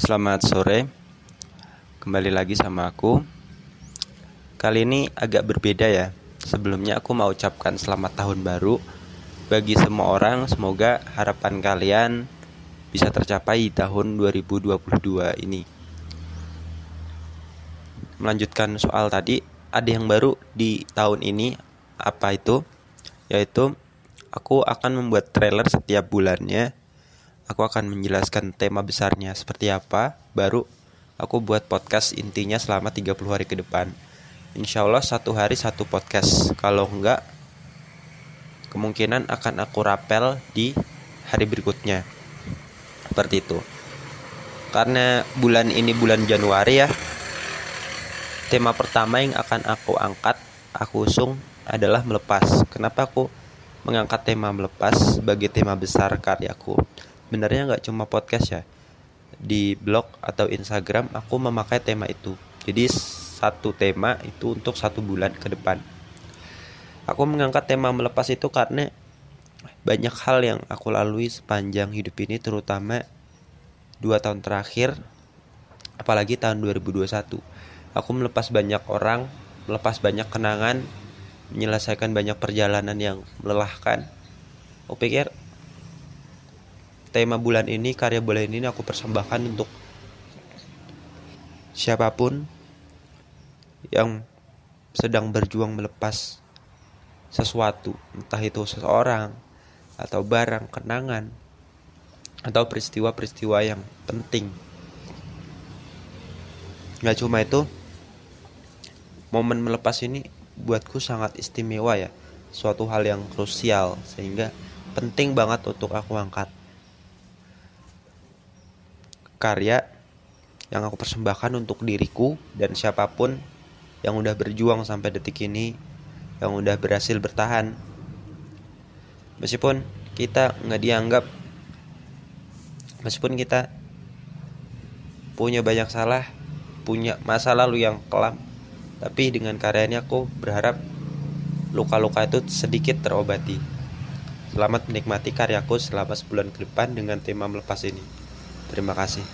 Selamat sore, kembali lagi sama aku. Kali ini agak berbeda ya. Sebelumnya aku mau ucapkan selamat tahun baru bagi semua orang. Semoga harapan kalian bisa tercapai di tahun 2022 ini. Melanjutkan soal tadi, ada yang baru di tahun ini. Apa itu? Yaitu aku akan membuat trailer setiap bulannya aku akan menjelaskan tema besarnya seperti apa, baru aku buat podcast intinya selama 30 hari ke depan. Insya Allah satu hari satu podcast. Kalau enggak, kemungkinan akan aku rapel di hari berikutnya. Seperti itu. Karena bulan ini bulan Januari ya, tema pertama yang akan aku angkat, aku usung adalah melepas. Kenapa aku mengangkat tema melepas sebagai tema besar karyaku? Sebenarnya nggak cuma podcast ya. Di blog atau Instagram aku memakai tema itu. Jadi satu tema itu untuk satu bulan ke depan. Aku mengangkat tema melepas itu karena banyak hal yang aku lalui sepanjang hidup ini terutama dua tahun terakhir apalagi tahun 2021 aku melepas banyak orang melepas banyak kenangan menyelesaikan banyak perjalanan yang melelahkan. Aku pikir tema bulan ini, karya bulan ini aku persembahkan untuk siapa pun yang sedang berjuang melepas sesuatu, entah itu seseorang atau barang, kenangan, atau peristiwa-peristiwa yang penting. Gak cuma itu, momen melepas ini buatku sangat istimewa ya, suatu hal yang krusial sehingga penting banget untuk aku angkat karya yang aku persembahkan untuk diriku dan siapa pun yang udah berjuang sampai detik ini, yang udah berhasil bertahan. Meskipun kita nggak dianggap, meskipun kita punya banyak salah, punya masa lalu yang kelam, tapi dengan karyanya aku berharap luka-luka itu sedikit terobati. Selamat menikmati karyaku selama sebulan ke depan dengan tema melepas ini. Terima kasih.